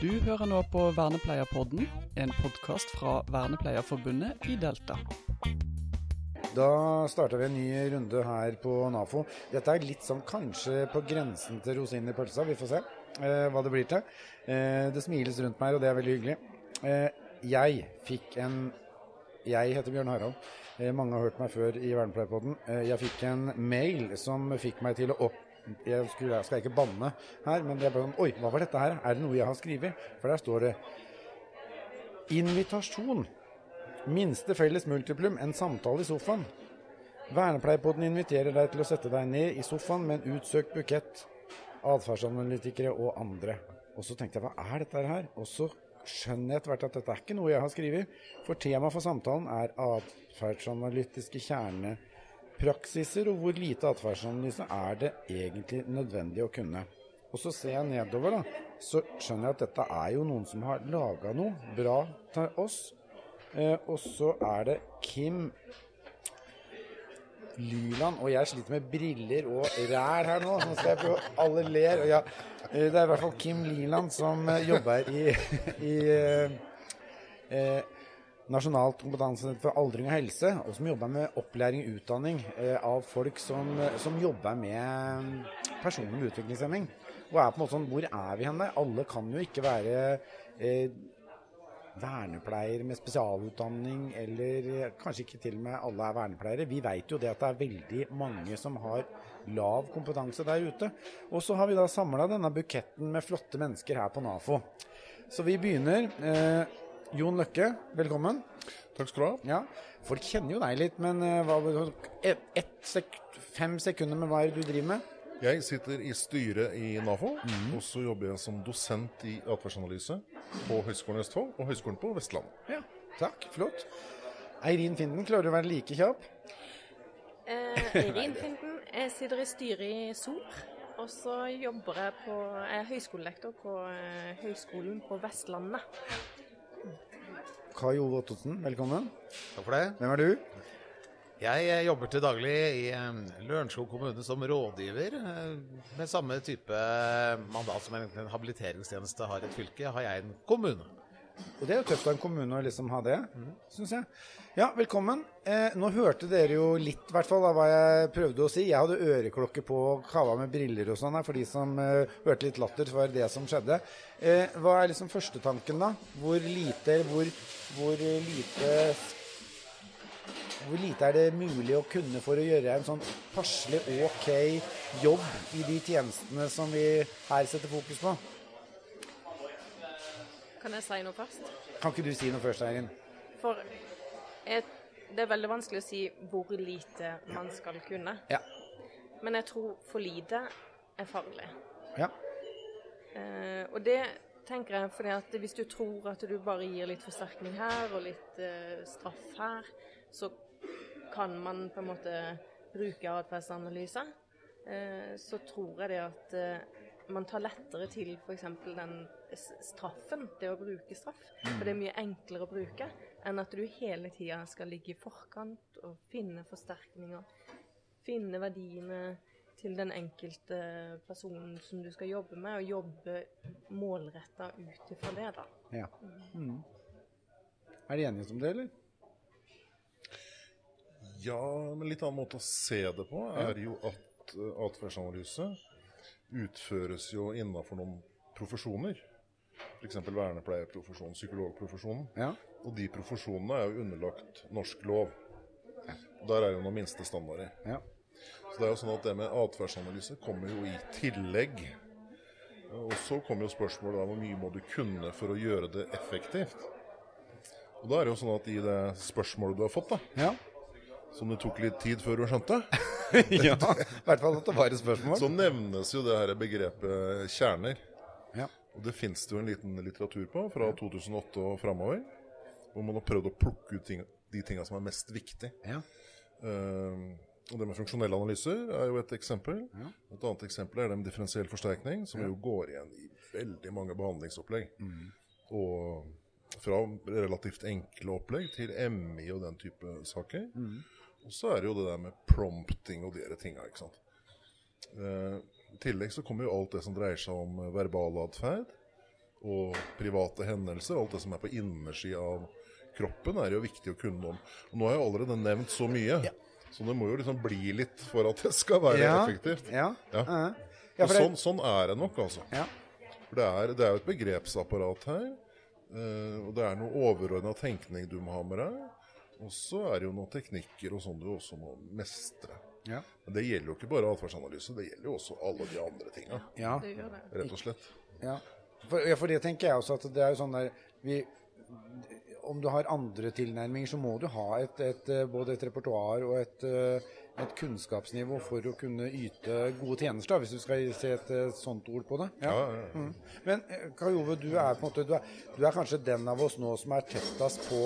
Du hører nå på Vernepleierpodden, en podkast fra Vernepleierforbundet i Delta. Da starter vi en ny runde her på NAFO. Dette er litt sånn kanskje på grensen til rosinen i pølsa. Vi får se eh, hva det blir til. Eh, det smiles rundt meg, og det er veldig hyggelig. Eh, jeg fikk en Jeg heter Bjørn Harald. Eh, mange har hørt meg før i Vernepleierpodden. Eh, jeg fikk en mail som fikk meg til å opp jeg, skulle, jeg skal ikke banne her, men jeg bare Oi, hva var dette her? Er det noe jeg har skrevet? For der står det Invitasjon. Minste felles multiplum, en samtale i sofaen. Vernepleierpodden inviterer deg til å sette deg ned i sofaen med en utsøkt bukett atferdsanalytikere og andre. Og så tenkte jeg hva er dette her? Og så skjønner jeg etter hvert at dette er ikke noe jeg har skrevet. For temaet for samtalen er atferdsanalytiske kjernepraksiser, og hvor lite atferdsanalyse er det egentlig nødvendig å kunne. Og så ser jeg nedover, da, så skjønner jeg at dette er jo noen som har laga noe bra til oss. Eh, og så er det Kim Lyland, og jeg sliter med briller og ræl her nå. Nå skal jeg prøve Alle ler. Ja, eh, det er i hvert fall Kim Liland som eh, jobber i, i eh, eh, Nasjonalt kompetansesenter for aldring og helse, og som jobber med opplæring og utdanning eh, av folk som, som, jobber med personer med utviklingshemming. Og er på en måte sånn, Hvor er vi henne? Alle kan jo ikke være eh, vernepleier med spesialutdanning, eller kanskje ikke til og med alle er vernepleiere. Vi vet jo det at det er veldig mange som har lav kompetanse der ute. Og så har vi da samla denne buketten med flotte mennesker her på NAFO. Så vi begynner. Eh, Jon Løkke, velkommen. Takk skal du ha. Ja, Folk kjenner jo deg litt, men eh, hva, et, et sek, fem sekunder med hva er det du driver med? Jeg sitter i styret i NAFO, mm. og så jobber jeg som dosent i atferdsanalyse på Høgskolen i Østfold og Høgskolen på Vestlandet. Ja, takk. Flott. Eirin Finden, klarer du å være like kjapp? Eh, Eirin Finden, jeg sitter i styret i SOR. Og så jobber jeg på Jeg er høyskolelektor på eh, Høgskolen på Vestlandet. Kai Ove Ottosen, velkommen. Takk for det. Hvem er du? Jeg jobber til daglig i Lørenskog kommune som rådgiver. Med samme type mandat som en habiliteringstjeneste har et fylke, har jeg en kommune. Og Det er jo tøft av en kommune å liksom ha det, mm. syns jeg. Ja, velkommen. Eh, nå hørte dere jo litt hvert fall, av hva jeg prøvde å si. Jeg hadde øreklokke på og kava med briller og sånn for de som eh, hørte litt latter for det som skjedde. Eh, hva er liksom førstetanken, da? Hvor lite, hvor, hvor lite hvor lite er det mulig å kunne for å gjøre en sånn passelig OK jobb i de tjenestene som vi her setter fokus på? Kan jeg si noe først? Kan ikke du si noe først, Eirin? For jeg, det er veldig vanskelig å si hvor lite man skal kunne. Ja. Men jeg tror for lite er farlig. Ja. Eh, og det tenker jeg fordi at hvis du tror at du bare gir litt forsterkning her og litt eh, straff her, så kan man på en måte bruke atferdsanalyse. Eh, så tror jeg det at eh, man tar lettere til f.eks. den straffen, det å bruke straff. For det er mye enklere å bruke enn at du hele tida skal ligge i forkant og finne forsterkninger. Finne verdiene til den enkelte personen som du skal jobbe med, og jobbe målretta ut ifra det. da. Ja. Mm. Er de enige om det, eller? Ja, men litt annen måte å se det på er jo at uh, atferdsanalyse utføres jo innenfor noen profesjoner. F.eks. vernepleierprofesjonen, psykologprofesjonen. Ja. Og de profesjonene er jo underlagt norsk lov. Der er jo noen minstestandarder. Ja. Så det er jo sånn at det med atferdsanalyse kommer jo i tillegg. Og så kommer jo spørsmålet om hvor mye må du kunne for å gjøre det effektivt. Og da er det jo sånn at i det spørsmålet du har fått, da, ja. som det tok litt tid før du skjønte ja, i hvert fall at det var et spørsmål. Så nevnes jo det her begrepet kjerner. Ja. Og det fins det jo en liten litteratur på fra 2008 og framover. Hvor man har prøvd å plukke ut ting, de tinga som er mest viktig. Ja. Uh, og det med funksjonelle analyser er jo et eksempel. Ja. Et annet eksempel er det med differensiell forsterkning, som jo går igjen i veldig mange behandlingsopplegg. Mm. Og fra relativt enkle opplegg til MI og den type saker. Mm. Og så er det jo det der med prompting og de tinga, ikke sant. Uh, I tillegg så kommer jo alt det som dreier seg om verbal atferd. og private hendelser. Alt det som er på innersida av kroppen, er jo viktig å kunne om. Og nå har jeg allerede nevnt så mye, så det må jo liksom bli litt for at det skal være Ja. effektivt. Ja. Ja. ja. Ja, for det- sånn, sånn er det nok, altså. Ja. For det er, det er jo et begrepsapparat her. eh, og det er noe overordna tenkning du må ha med deg. Og så er det jo noen teknikker og sånn du også må mestre. Ja. Men det gjelder jo ikke bare atferdsanalyse, det gjelder jo også alle de andre tinga. Ja. Det gjør det. Rett og slett. Ja. For, ja, for det tenker jeg også at det er jo sånn der vi, Om du har andre tilnærminger, så må du ha et, et, eh, både et repertoar og et, eh, et kunnskapsnivå for å kunne yte gode tjenester, hvis du skal se et sånt ord på det. Ja, ja, ja. Mm. Men eh, Kai Ove, du er måte du er, du er kanskje den av oss nå som er tettest på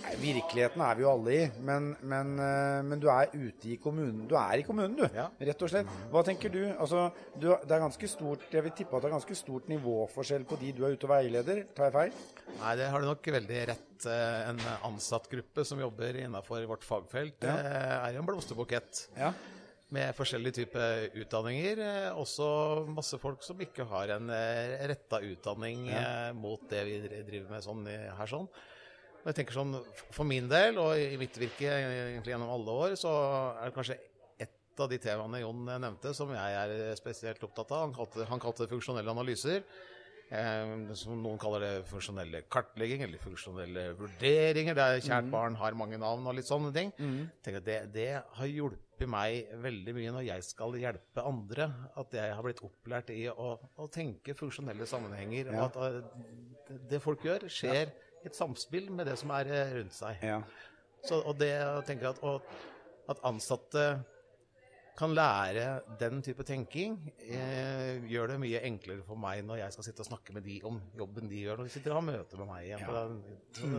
Nei, Virkeligheten er vi jo alle i, men, men, eh, men du er ute i kommunen. Du er i kommunen, du. Rett og slett. Hva tenker du? Altså, du, det er ganske stort, Jeg vil tippe at det er ganske stort nivåforskjell på de du er ute og veileder. Tar jeg feil? Nei, det har du nok veldig rett. Eh, En ansattgruppe som jobber innenfor vårt fagfelt, Ja. eh, er jo en blomsterbukett Ja. med forskjellige typer utdanninger. eh, Også masse folk som ikke har en eh, retta utdanning ja. mot det vi driver med sånn her sånn. Og jeg tenker sånn, For min del, og i mitt virke egentlig gjennom alle år, så er det kanskje ett av de temaene Jon nevnte som jeg er spesielt opptatt av. Han kalte, han kalte det funksjonelle analyser. Eh, som noen kaller det funksjonelle kartlegging eller funksjonelle vurderinger. Det er Kjært barn har mange navn og litt sånne ting. At det, det har hjulpet meg veldig mye når jeg skal hjelpe andre. At jeg har blitt opplært i å, å tenke funksjonelle sammenhenger. Ja. Og at eh, det, folk gjør, skjer i et samspill med det som er eh, rundt seg. Ja. Så, og det jeg tenker at, og, at ansatte kan lære den type tenking, eh, gjør det mye enklere for meg når jeg skal sitte og snakke med de om jobben de gjør, når de sitter og har møte med meg igjen. Ja. Den, så,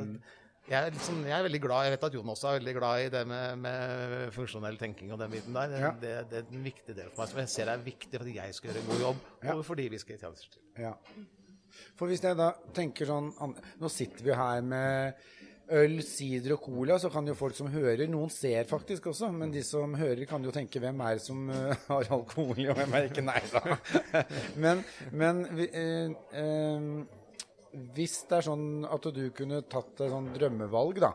jeg, er liksom, jeg er veldig glad, jeg vet at Jon også er veldig glad i det med, med funksjonell tenking og den biten der. Det, Ja. det, det er en viktig del for meg, som jeg ser er viktig for at jeg skal gjøre en god jobb, Ja. og fordi vi skal i tjenester. Ja. For hvis jeg da tenker sånn Nå sitter vi her med øl, sider og cola, så kan jo folk som hører Noen ser faktisk også, men de som hører, kan jo tenke hvem er det som eh, har alkohol og hvem er ikke? Nei da. men men eh, eh, hvis det er sånn at du kunne tatt et sånn drømmevalg, da.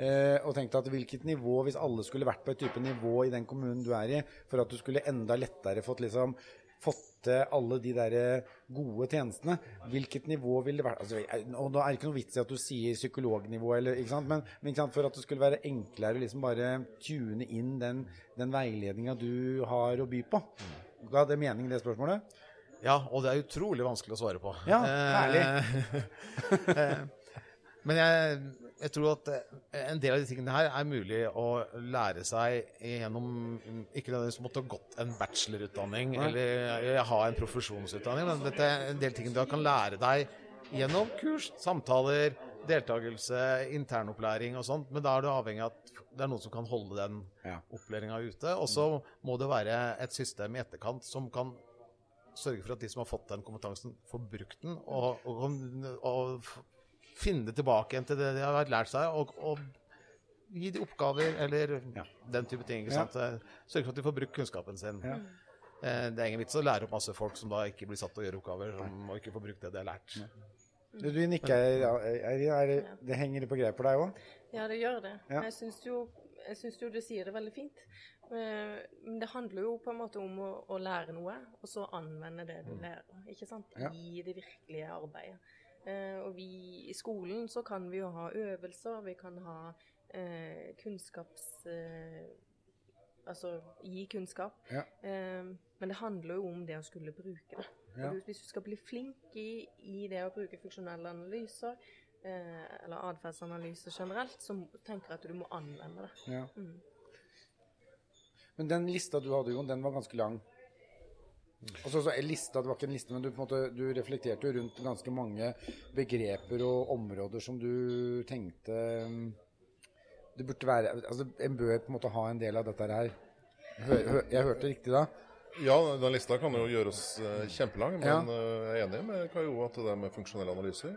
Eh, og tenkte at hvilket nivå, hvis alle skulle vært på et type nivå i den kommunen du er i, for at du skulle enda lettere fått liksom fått til alle de der eh, gode tjenestene, hvilket nivå ville det vært? Altså, og da er det ikke noe vits i at du sier psykolognivå, eller? Men, men for at det skulle være enklere å liksom bare tune inn den, den veiledninga du har å by på. Ga det mening, det spørsmålet? Ja, og det er utrolig vanskelig å svare på. Ja, Eh, Men jeg, jeg tror at eh, en del av de tingene her er mulig å lære seg gjennom Ikke nødvendigvis måtte ha gått en bachelorutdanning Nei. eller ha en profesjonsutdanning, men dette er en del ting du kan lære deg gjennom kurs, samtaler, deltakelse, internopplæring og sånt. Men da er du avhengig av at det er noen som kan holde den Ja. opplæringa ute. Og så må det være et system i etterkant som kan sørge for at de som har fått den kompetansen, får brukt den, og, og, og f- det tilbake igjen til det de har lært seg, og, og gi de oppgaver eller Ja. den type ting. Ikke sant? Ja. Sørge for at de får brukt kunnskapen sin. Ja. Eh, Det er ingen vits å lære opp masse folk som da ikke blir satt til å gjøre oppgaver, som, og ikke får brukt det de har lært. Du, du nikker. Ja, er, er, det- det henger på greip for deg òg? Ja, det gjør det. Ja. Jeg syns jo, jeg syns jo du sier det veldig fint. Eh, Men det handler jo på en måte om å, å lære noe, og så anvende det du lærer. ikke sant? Mm. Ja. I det virkelige arbeidet. Eh, og vi i skolen så kan vi jo ha øvelser, vi kan ha eh, kunnskaps... Eh, altså gi kunnskap. Ja. Men det handler jo om det å skulle bruke det. Ja. Hvis du skal bli flink i, i det å bruke funksjonelle analyser, eh, eller atferdsanalyse generelt, så tenker jeg at du må anvende det. Ja. Mm. Men den lista du hadde, Jon, den var ganske lang. Altså, så lista, Det var ikke en liste, men du, måte, du reflekterte jo rundt ganske mange begreper og områder som du tenkte um, Det burde være altså En bør på en måte ha en del av dette her. Hør, hør, jeg hørte riktig da? Ja, den lista kan jo gjøres eh, kjempelang, men Ja. eh, jeg er enig med Kai Jo at det der med funksjonelle analyser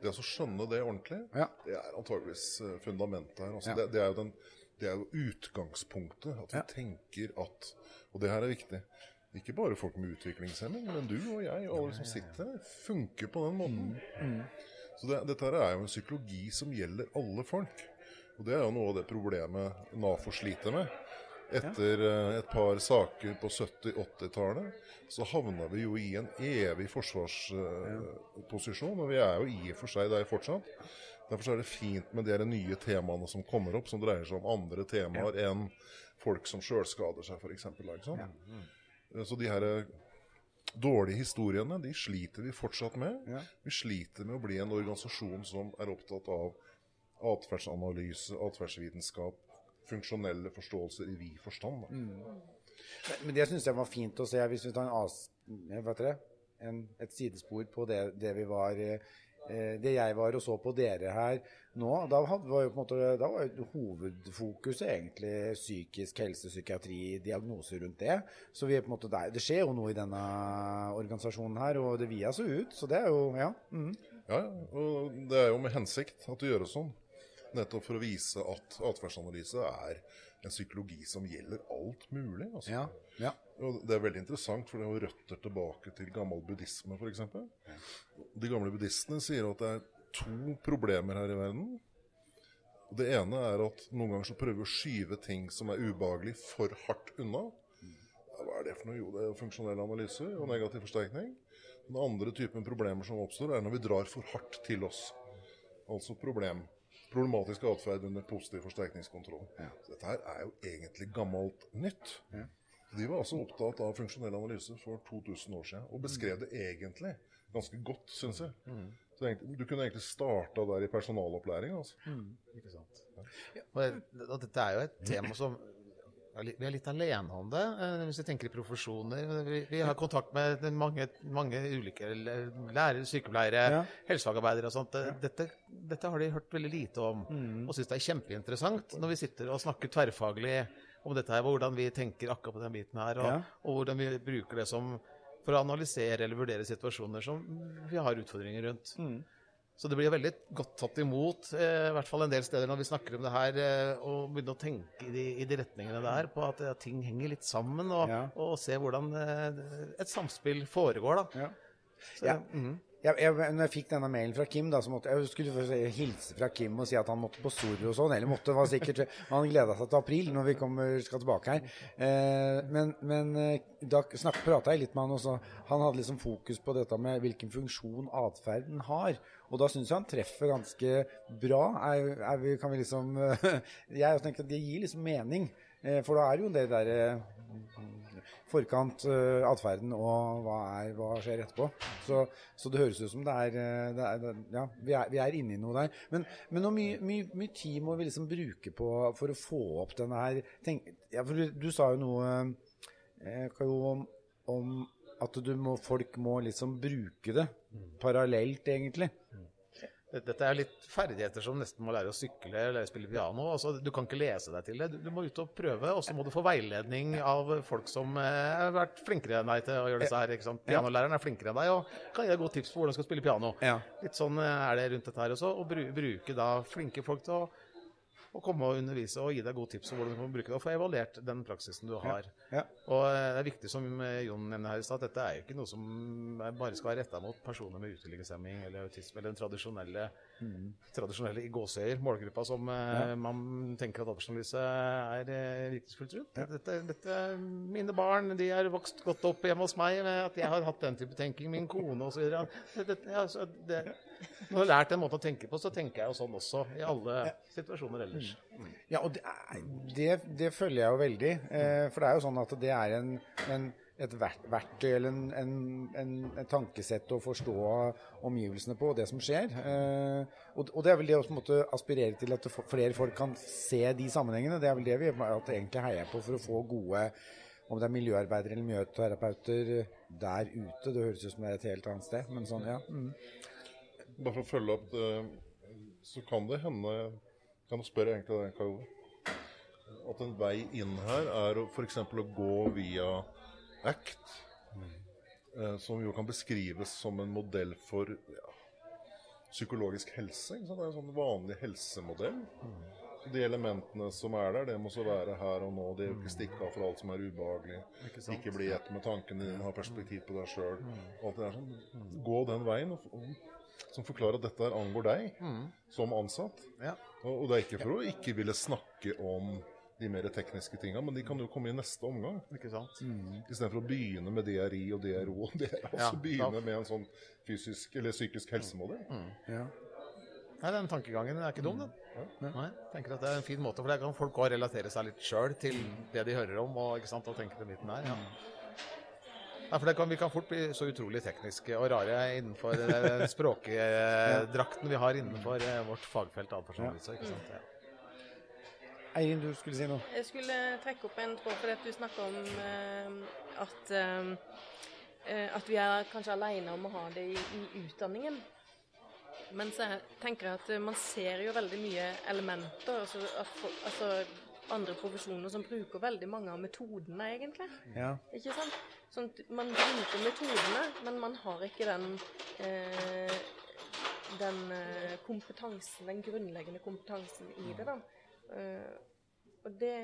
Det å skjønne det ordentlig, Ja. det er antageligvis eh, fundamentet her. Altså, Ja. det, det, er jo den, det er jo utgangspunktet. At vi tenker at Og det her er viktig. Ikke bare folk med utviklingshemming, men du og jeg og alle som sitter her, funker på den måten. Så det, dette her er jo en psykologi som gjelder alle folk. Og det er jo noe av det problemet NAFO sliter med. Etter eh, et par saker på 70-80-tallet så havna vi jo i en evig forsvarsposisjon, og vi er jo i og for seg der fortsatt. Derfor så er det fint med de nye temaene som kommer opp, som dreier seg om andre temaer enn folk som sjølskader seg, f.eks. Eh, Så de her eh, dårlige historiene de sliter vi fortsatt med. Ja. Vi sliter med å bli en organisasjon som er opptatt av atferdsanalyse, atferdsvitenskap, funksjonelle forståelser i vid forstand. Men- Men det syns jeg var fint å se, hvis vi tar en, as, vet dere. En, et sidespor på det, det vi var eh, Det jeg var og så på dere her nå. Da var jo på en måte, da var jo hovedfokuset egentlig psykisk helse, psykiatri, diagnoser rundt det. Så vi er på en måte der. Det skjer jo noe i denne organisasjonen her, og det vier så ut. Så det er jo Ja. Mm. Ja, og det er jo med hensikt at det gjøres sånn. Nettopp for å vise at atferdsanalyse er en psykologi som gjelder alt mulig. Altså. Ja. ja. Og det er veldig interessant, for det har røtter tilbake til gammel buddhisme f.eks. De gamle buddhistene sier at det er to problemer her i verden. Det ene er at noen ganger så prøver vi å skyve ting som er ubehagelig, for hardt unna. Hva er det for noe? Jo, det er funksjonell analyse og negativ forsterkning. Den andre typen problemer som oppstår, er når vi drar for hardt til oss. Altså problem. Problematisk atferd under positiv forsterkningskontroll. Så dette her er jo egentlig gammelt nytt. De var altså opptatt av funksjonell analyse for 2000 år siden, og beskrev det egentlig ganske godt, syns jeg. Mm. Du kunne egentlig starta der i personalopplæring. altså. Ikke sant. Og, det- og dette er jo et tema som Vi er litt alene om det, eh, hvis vi tenker i profesjoner. Vi, vi har kontakt med mange, mange ulike lærere, sykepleiere, Ja. helsefagarbeidere og sånt. Dette, dette har de hørt veldig lite om, og syns det er kjempeinteressant når vi sitter og snakker tverrfaglig om dette her, hvordan vi tenker akkurat på den biten her, og, Ja. og hvordan vi bruker det som for å analysere eller vurdere situasjoner som vi har utfordringer rundt. Så det blir veldig godt tatt imot, eh, i hvert fall en del steder når vi snakker om det her, eh, og begynner å tenke i de, i de retningene der, på at, ja, ting henger litt sammen, og, Ja. og se hvordan eh, et samspill foregår, da. Ja. Så, Ja. Jeg, jeg, når jeg fikk denne mailen fra Kim, da, så måtte jeg skulle hilse fra Kim og si at han måtte på Storå og sånn. Eller måtte, var sikkert Han gleda seg til april, når vi kommer, skal tilbake her. Eh, men, men eh, da prata jeg litt med han, også. han hadde liksom fokus på dette med hvilken funksjon atferden har. Og da syns jeg han treffer ganske bra. Er, er vi, kan vi liksom Jeg tenker at det gir liksom mening. Eh, for da er jo det derre forkant uh, atferden og hva, er, hva skjer etterpå. Så, så det høres ut som det er, eh, det er Ja, vi er, vi er inne i noe der. Men, men hvor mye, mye, mye tid må vi liksom bruke på for å få opp denne her tenk, ja, for du, du sa jo noe eh, om, om at du må, folk må liksom bruke det parallelt, egentlig. Dette er litt ferdigheter som nesten må lære å sykle eller spille piano. Altså, du kan ikke lese deg til det. Du, du må ut og prøve, og så må du få veiledning av folk som eh, har vært flinkere enn deg til å gjøre disse her. ikke sant? Pianolæreren er flinkere enn deg og kan gi deg gode tips på hvordan du skal spille piano. Ja. Litt sånn er det rundt dette her også. Å bru, bruke da flinke folk til å, å komme og undervise og gi deg gode tips om hvordan du kan bruke det, og få evaluert den praksisen du har. Ja. Og eh, det er viktig, som eh, Jon nevner her i stad, at dette er jo ikke noe som er- bare skal være retta mot personer med utviklingshemming eller autisme, eller den tradisjonelle, tradisjonelle i gåseøyer, målgruppa som ja. man tenker at atferdsanalyse er eh, virkningsfullt rundt. Dette, dette mine barn, de er vokst godt opp hjemme hos meg med at jeg har hatt den type tenking, min kone osv. Ja, altså, det- når jeg har lært en måte å tenke på, så tenker jeg jo sånn også i alle situasjoner ellers. Ja, og det, det, det følger jeg jo veldig. Eh, for det er jo sånn at det er en, en, et verktøy eller en, en, en, et tankesett å forstå omgivelsene på, og det som skjer. Eh, og, og det er vel det å på en måte aspirere til at flere folk kan se de sammenhengene. Det er vel det vi at egentlig heier på for å få gode om det er miljøarbeidere eller miljøterapeuter der ute. Det høres ut som det er et helt annet sted, men sånn, ja. Mm. Bare for å følge opp det, så kan det hende Kan du spørre egentlig deg, Kajo? At en vei inn her er f.eks. å gå via ACT, eh, som jo kan beskrives som en modell for ja, psykologisk helse. Det er en sånn vanlig helsemodell de elementene som er der, det må så være her og nå. Det er jo ikke stikke av for alt som er ubehagelig. Ikke? Ikke bli ett med tankene dine, ha perspektiv på deg sjøl. Mm. Sånn. Gå den veien og, og, som forklarer at dette angår deg som ansatt. Mm. Ja. Og, og det er ikke for å ikke ville snakke om de mer tekniske tinga, men de kan jo komme i neste omgang. Ikke sant? Istedenfor å begynne med DRI og DRO og Ja, så begynne da- med en sånn fysisk eller psykisk helsemodell. Ja. Nei, Den tankegangen er ikke dum, den. Nei, jeg tenker at Det er en fin måte, for der kan folk også relatere seg litt sjøl til det de hører om, og, ikke sant, og tenke den biten der. Ja. Ja, for det kan, Vi kan fort bli så utrolig tekniske og rare innenfor den språkdrakten vi har innenfor eh, vårt fagfelt. atferdsanalyse, ikke sant? Ja. Eirin, du skulle si noe? Jeg skulle trekke opp en tråd fordi at du snakka om uh, at, eh, eh, at vi er kanskje alene om å ha det i, i utdanningen. Men så jeg tenker jeg at eh, man ser jo veldig mye elementer, altså, at, altså andre profesjoner som bruker veldig mange av metodene, egentlig. Ja. Ikke sant? Sånn at man bruker metodene, men man har ikke den eh, den eh, kompetansen, den grunnleggende kompetansen i det, da. Eh, og det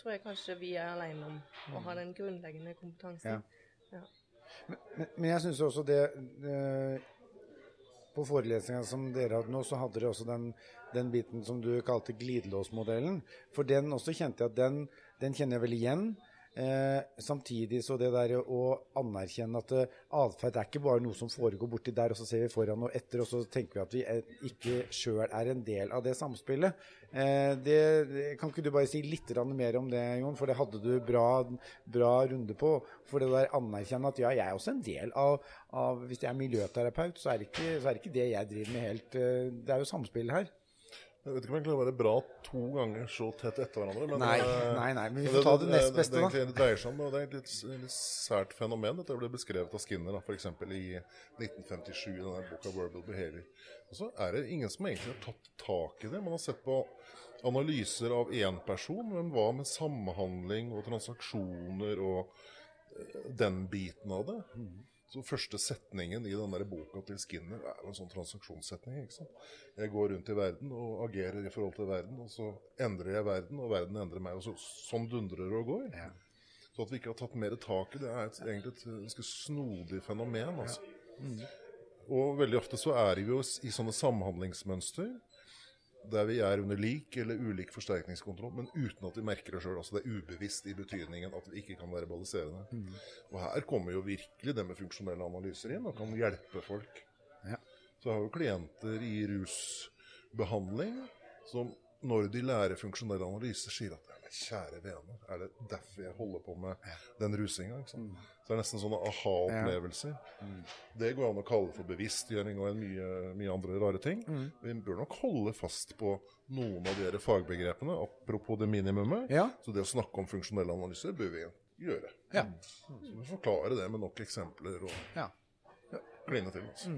tror jeg kanskje vi er alene om, å ha den grunnleggende kompetansen. Men, men jeg syns også det det På forelesninga som dere hadde nå, så hadde dere også den, den biten som du kalte glidelåsmodellen. For den også kjente jeg at den, den kjenner jeg vel igjen. Eh, samtidig så det der å anerkjenne at eh, atferd er ikke bare noe som foregår borti der, og så ser vi foran og etter, og så tenker vi at vi er, ikke sjøl er en del av det samspillet. Eh, det, kan ikke du bare si litt mer om det, Jon? For det hadde du bra, bra runde på. For det der anerkjenne at ja, jeg er også en del av, av Hvis jeg er miljøterapeut, så er, ikke, så er det ikke det jeg driver med helt eh, Det er jo samspill her. Jeg vet ikke om jeg klarer å være bra to ganger så tett etter hverandre. Men, Nei, eh, nei, nei, men vi får ta det nest beste, det, egentlig det dreier seg om, det er et litt sært fenomen. Dette ble beskrevet av Skinner f.eks. i 1957 i denne boka 'Verbal Behavior'. Og så er det ingen som egentlig har tatt tak i det. Man har sett på analyser av én person, men hva med samhandling og transaksjoner og eh, den biten av det? Så første setningen i den der boka til Skinner er jo en sånn transaksjonssetning. ikke sant? Jeg går rundt i verden og agerer i forhold til verden, og så endrer jeg verden, og verden endrer meg. og så, Sånn dundrer og går. Så at vi ikke har tatt mer tak i det, er et, egentlig et ganske snodig fenomen. altså. Og veldig ofte så er vi jo i sånne samhandlingsmønster der vi er under lik eller ulik forsterkningskontroll, men uten at vi merker det sjøl. Altså det er ubevisst i betydningen at vi ikke kan verbalisere Mm. Og her kommer jo virkelig det med funksjonelle analyser inn, og kan hjelpe folk. Ja. Så jeg har jo klienter i rusbehandling som når de lærer funksjonelle analyser, sier at "Men kjære vene, er det derfor jeg holder på med den rusinga? sant? Så det er nesten sånne aha-opplevelser. Det går an å kalle for bevisstgjøring og en mye, mye andre rare ting. Vi bør nok holde fast på noen av de fagbegrepene, apropos det minimumet. Så det å snakke om funksjonelle analyser bør vi gjøre. Ja. Så vi forklarer det med nok eksempler og Ja. kline til. Altså.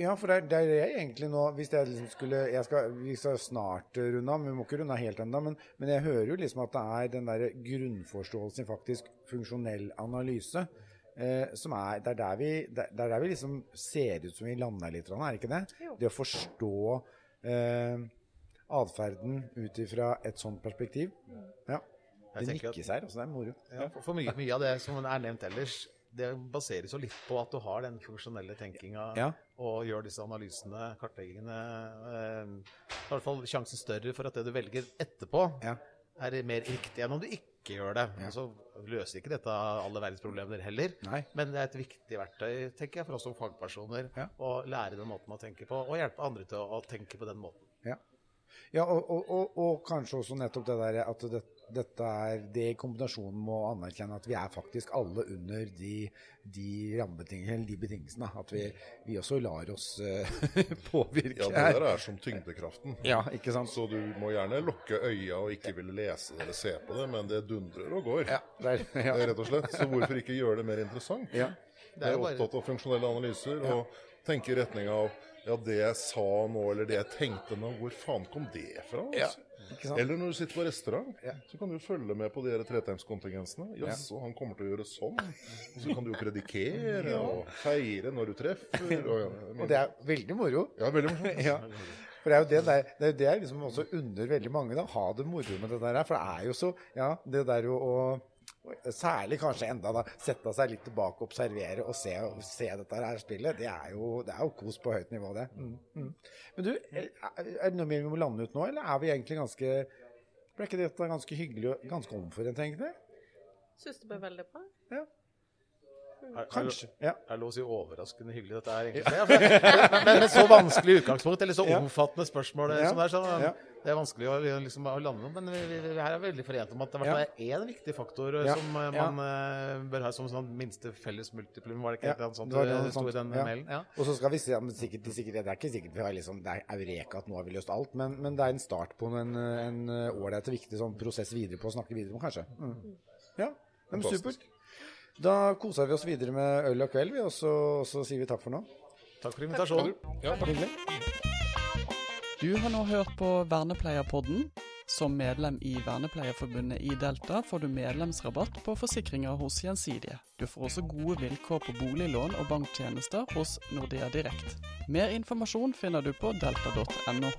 Ja, for det er, det er jeg egentlig nå Hvis jeg liksom skulle jeg skal, Vi skal snart runde av, men vi må ikke runde av helt ennå. Men, men jeg hører jo liksom at det er den der grunnforståelsen i faktisk funksjonell analyse. Eh, som er, det er der vi, det er der vi liksom ser ut som vi lander litt, er det ikke det? Jo. Det å forstå eh, atferden ut ifra et sånt perspektiv. Ja. Det nikkes her, altså. Det er moro. Ja, for, for mye, mye av det som er nevnt ellers, det baseres jo litt på at du har den funksjonelle tenkinga Ja. og gjør disse analysene, kartleggingene. Eh, i hvert fall sjansen større for at det du velger etterpå, Ja. er mer riktig enn om du ikke gjør det. Ja. så løser ikke dette alle verdens problemer heller, Nei. men det er et viktig verktøy tenker jeg, for oss som fagpersoner Ja. å lære den måten å tenke på, og hjelpe andre til å, å tenke på den måten. Ja, ja og, og, og, og kanskje også nettopp det der at det, dette er det i kombinasjon med å anerkjenne at vi er faktisk alle under de, de rammebetingelsene, eller de betingelsene. At vi, vi også lar oss eh, påvirke Ja, det der er som tyngdekraften. Ja, ikke sant? Så du må gjerne lukke øya og ikke ville lese det eller se på det, men det dundrer og går. Ja, der, ja. Rett og slett. Så hvorfor ikke gjøre det mer interessant? ja. Det er Jeg jo er bare- opptatt av funksjonelle analyser og tenke i retning av ja, det jeg sa nå, eller det jeg tenkte nå, hvor faen kom det fra? Altså? sant? Eller når du sitter på restaurant, Ja. så kan du følge med på de her tretegnskontingensene. Jaså, han kommer til å gjøre sånn. Og så kan du jo predikere og feire når du treffer. Og, Og det er veldig moro. ja, veldig moro. Ja. For det er jo det, der, det, er jo det jeg liksom også unner veldig mange. da, Ha det moro med det der. For det er jo så Ja, det der jo å Særlig kanskje enda da, sette seg litt tilbake, observere og se, se dette her spillet. Det er jo, det er jo kos på høyt nivå, det. Mm, mm. Men du, er, er det noe mer vi må lande ut nå, eller er vi egentlig ganske Ble ikke dette ganske hyggelig og ganske omforent, egentlig? Syns det ble veldig bra. Ja. Kanskje. Ja. er lov å si overraskende hyggelig dette er egentlig? Ja, men med så vanskelig utgangspunkt, eller så omfattende spørsmål Ja. som det er, så Ja. det er vanskelig å, liksom, å lande noe. Men vi, vi, vi her er veldig forent om at det er én viktig faktor eh, Ja. som eh, man eh, bør ha som sånn minste felles multiplum. Var det ikke Ja, et eller annet sånt det det, det sto i den Ja. mailen? Ja. Og så skal vi se, men sikkert, sikkert, Det er ikke sikkert vi har liksom, det er eureka at nå har vi løst alt, men, men det er en start på en en ålreit og viktig sånn prosess videre på å snakke videre om, kanskje. Mm. Ja, men supert. Da koser vi oss videre med øl og kveld, vi, og så, så sier vi takk for nå. Takk for invitasjonen. Ja, Hyggelig. Du har nå hørt på Vernepleierpodden. Som medlem i Vernepleierforbundet i Delta får du medlemsrabatt på forsikringer hos Gjensidige. Du får også gode vilkår på boliglån og banktjenester hos Nordea Direkt. Mer informasjon finner du på delta.no.